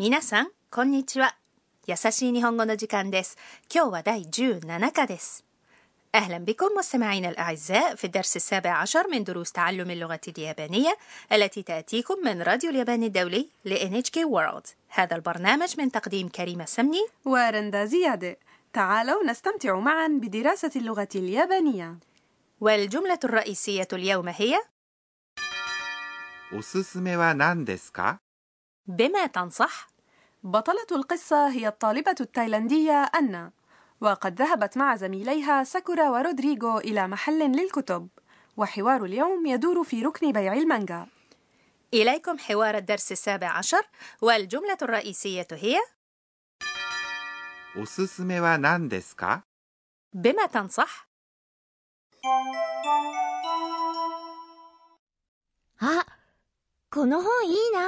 皆さん、こんにちは。優しい日本語の時間です。今日は第17課です。أهلا بكم مستمعينا الأعزاء في الدرس السابع عشر من دروس تعلم اللغة اليابانية التي تأتيكم من راديو اليابان الدولي ل NHK World هذا البرنامج من تقديم كريمة سمني ورندا زيادة تعالوا نستمتع معا بدراسة اللغة اليابانية والجملة الرئيسية اليوم هي おすすめは何ですか بما تنصح بطلة القصة هي الطالبة التايلاندية أنا وقد ذهبت مع زميليها ساكورا ورودريغو إلى محل للكتب وحوار اليوم يدور في ركن بيع المانجا إليكم حوار الدرس السابع عشر والجملة الرئيسية هي おすすめは何ですか بما تنصح あ、この本いいな。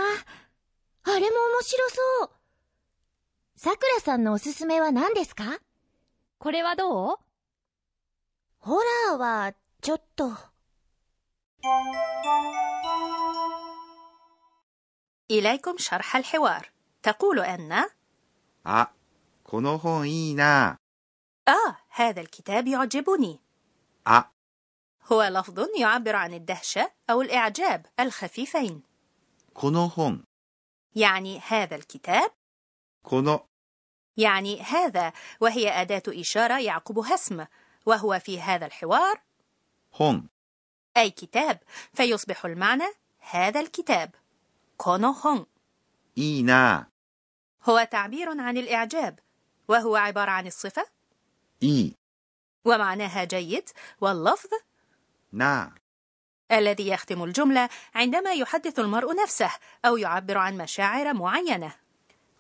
あれも面白そう。 さくらさんのおすすめは何ですかこれはどうホラーは、ちょっと。 إليكم شرح الحوار تقول أن あ、この本いいな。 آه هذا الكتاب يعجبني あ、 هو لفظ يعبر عن الدهشة أو الإعجاب الخفيفين この本。 يعني هذا الكتاب この يعني هذا وهي أداة إشارة يعقبها اسم وهو في هذا الحوار هون. أي كتاب فيصبح المعنى هذا الكتاب. كونو هون. إينا. هو تعبير عن الإعجاب وهو عبارة عن الصفة إي. ومعناها جيد واللفظ نا. الذي يختم الجملة عندما يحدث المرء نفسه أو يعبر عن مشاعر معينة.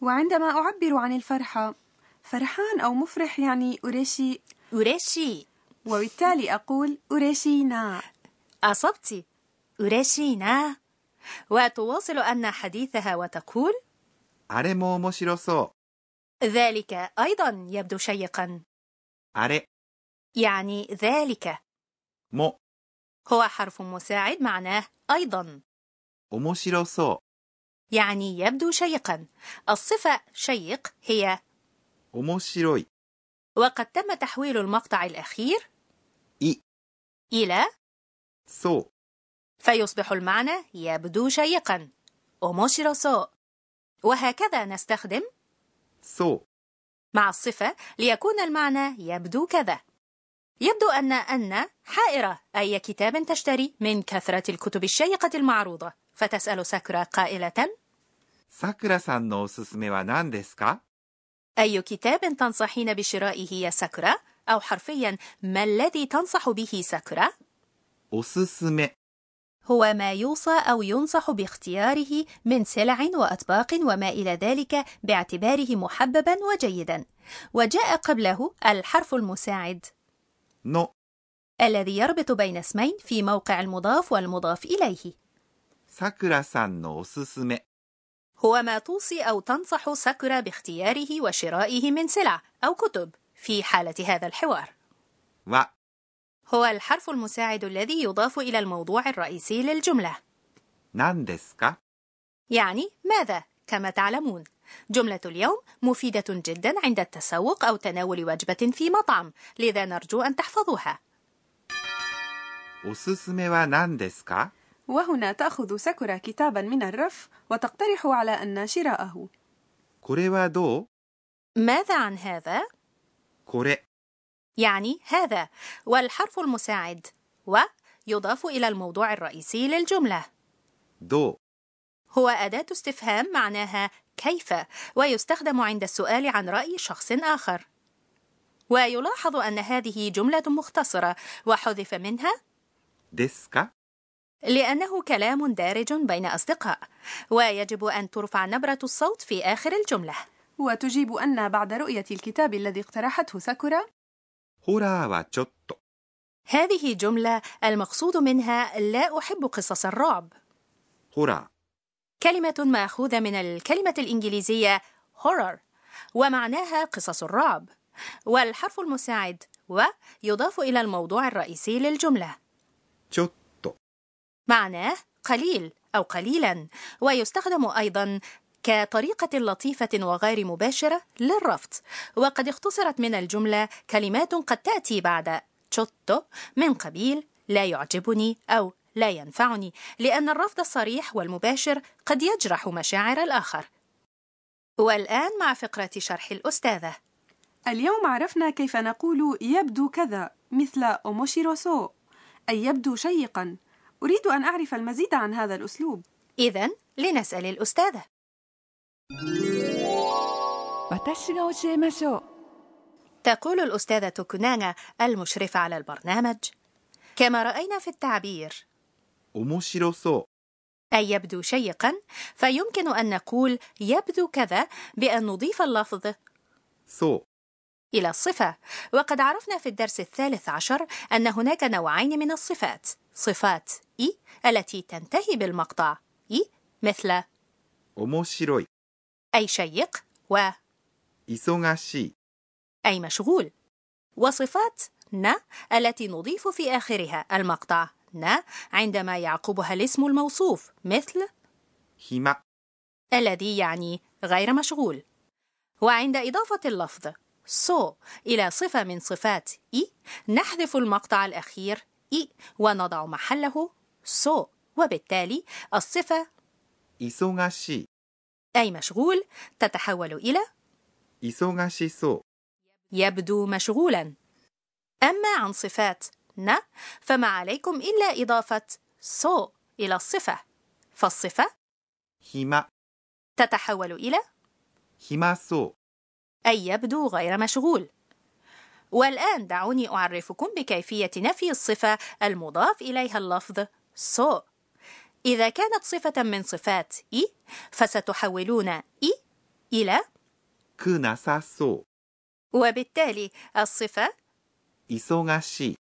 وعندما أعبر عن الفرحة فرحان أو مفرح يعني أوريشي أوريشي وبالتالي أقول أوريشينا أصبتي. أوريشينا وتواصل أن حديثها وتقول ذلك أيضا يبدو شيقا. يعني ذلك. مو. هو حرف مساعد معناه أيضا. يعني يبدو شيقا الصفة شيق هي う。面白い。 وقد تم تحويل المقطع الأخير い、 إلى そう。 فيصبح المعنى يبدو شيقا أوموشيروسو وهكذا نستخدم そう。 مع الصفة ليكون المعنى يبدو كذا يبدو أن أن حائرة أي كتاب تشتري من كثرة الكتب الشيقة المعروضة فتسأل ساكورا قائلة さくらさんのおすすめは何ですか أي كتاب تنصحين بشرائه يا ساكورا أو حرفيا ما الذي تنصح به ساكورا おすすめ。 هو ما يوصى أو ينصح باختياره من سلع وأطباق وما إلى ذلك باعتباره محببا وجيدا وجاء قبله الحرف المساعد の الذي يربط بين اسمين في موقع المضاف والمضاف إليه さくらさんのおすすめ。 هو ما توصي أو تنصح ساكورا باختياره وشرائه من سلع أو كتب في حالة هذا الحوار. و هو الحرف المساعد الذي يضاف إلى الموضوع الرئيسي للجملة. يعني ماذا؟ كما تعلمون. جملة اليوم مفيدة جدا عند التسوق أو تناول وجبة في مطعم لذا نرجو أن تحفظوها. おすすめは何ですか وهنا تأخذ ساكورا كتابا من الرف وتقترح على أن شراءه これはどう ماذا عن هذا؟ これ。 يعني هذا والحرف المساعد و يضاف إلى الموضوع الرئيسي للجملة どう هو أداة استفهام معناها كيف ويستخدم عند السؤال عن رأي شخص آخر ويلاحظ أن هذه جملة مختصرة وحذف منها ですか لأنه كلام دارج بين أصدقاء ويجب أن ترفع نبرة الصوت في آخر الجملة وتجيب أن بعد رؤية الكتاب الذي اقترحته ساكورا ホラーはちょっと。 هذه جملة المقصود منها لا أحب قصص الرعب ホラ كلمة مأخوذة من الكلمة الإنجليزية horror ومعناها قصص الرعب والحرف المساعد و يضاف إلى الموضوع الرئيسي للجملة ー、ちょっと。 معناه قليل أو قليلا ويستخدم أيضا كطريقة لطيفة وغير مباشرة للرفض. وقد اختصرت من الجملة كلمات قد تأتي بعد ちょっと من قبيل لا يعجبني أو لا ينفعني لأن الرفض الصريح والمباشر قد يجرح مشاعر الآخر. والآن مع فقرة شرح الأستاذة. اليوم عرفنا كيف نقول يبدو كذا مثل 面白そう أي يبدو شيقا أريد أن أعرف المزيد عن هذا الأسلوب. إذا لنسأل الأستاذة. تقول الأستاذة كونانا المشرفة على البرنامج. كما رأينا في التعبير أي يبدو شيقا فيمكن أن نقول يبدو كذا بأن نضيف اللفظ إلى الصفة وقد عرفنا في الدرس الثالث عشر أن هناك نوعين من الصفات صفات إي التي تنتهي بالمقطع إي مثل 面白い أي شيق و 忙しい أي مشغول وصفات ن التي نضيف في آخرها المقطع ن عندما يعقبها الاسم الموصوف مثل 暇 الذي يعني غير مشغول وعند إضافة اللفظ سو إلى صفة من صفات い. نحذف المقطع الأخير い ونضع محله そう وبالتالي الصفة 忙しい أي مشغول تتحول إلى 忙しそう يبدو مشغولا. أما عن صفات な فما عليكم إلا إضافة そう إلى الصفة. فالصفة هما. تتحول إلى 暇そう أي يبدو غير مشغول. والآن دعوني أعرفكم بكيفية نفي الصفة المضاف إليها اللفظ そう. إذا كانت صفة من صفات い فستحولون い إلى くなさそう وبالتالي الصفة إيسوغاشي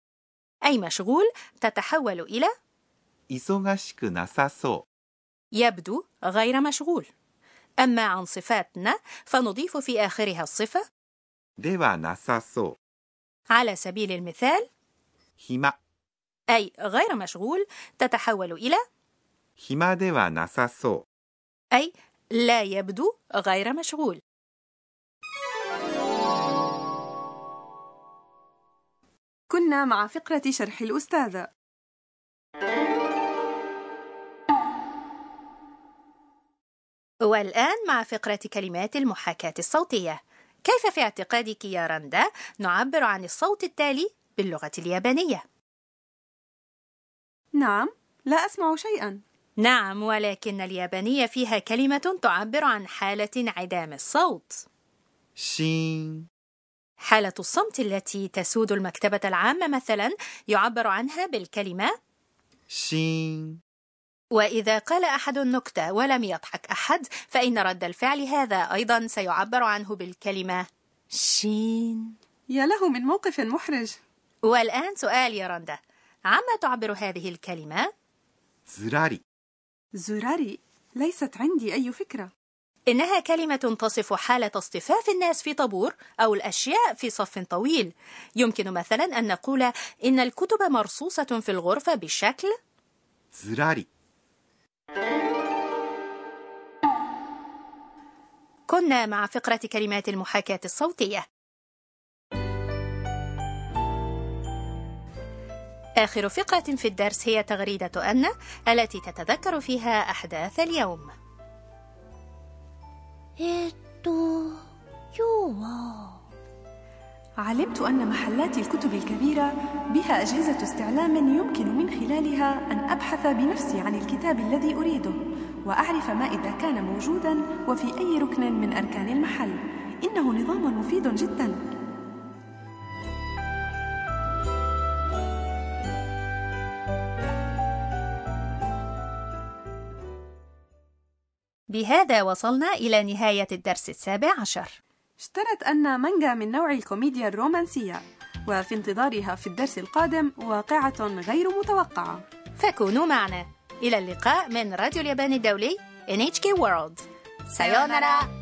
أي مشغول تتحول إلى إيسوغاشيكو ناساسو يبدو غير مشغول. أما عن صفات ن فنضيف في آخرها الصفة うではなさそ على سبيل المثال う暇 أي غير مشغول تتحول إلى 暇ではなさそ أي لا يبدو غير مشغول كنا مع فقرة شرح الأستاذة والآن مع فقرة كلمات المحاكاة الصوتية. كيف في اعتقادك يا رندا؟ نعبر عن الصوت التالي باللغة اليابانية؟ نعم لا أسمع شيئا. نعم ولكن اليابانية فيها كلمة تعبر عن حالة انعدام الصوت. شين. حالة الصمت التي تسود المكتبة العامة مثلا يعبر عنها بالكلمة شين. وإذا قال أحد النكتة ولم يضحك أحد فإن رد الفعل هذا أيضا سيعبر عنه بالكلمة شين. يا له من موقف محرج. والآن سؤال يا رندا. عما تعبر هذه الكلمة؟ زراري. زراري ليست عندي أي فكرة. إنها كلمة تصف حالة اصطفاف الناس في طابور أو الأشياء في صف طويل. يمكن مثلا أن نقول إن الكتب مرصوصة في الغرفة بشكل زراري. كنا مع فقرة كلمات المحاكاة الصوتية آخر فقرة في الدرس هي تغريدة أن التي تتذكر فيها أحداث اليوم えーっと今日は علمت أن محلات الكتب الكبيرة بها أجهزة استعلام يمكن من خلالها أن أبحث بنفسي عن الكتاب الذي أريده وأعرف ما إذا كان موجودا وفي أي ركن من أركان المحل. إنه نظام مفيد جدا. بهذا وصلنا إلى نهاية الدرس السابع عشر. اشترت أن مانجا من نوع الكوميديا الرومانسية وفي انتظارها في الدرس القادم واقعة غير متوقعة. فكونوا معنا. إلى اللقاء من راديو اليابان الدولي NHK World. سايونارا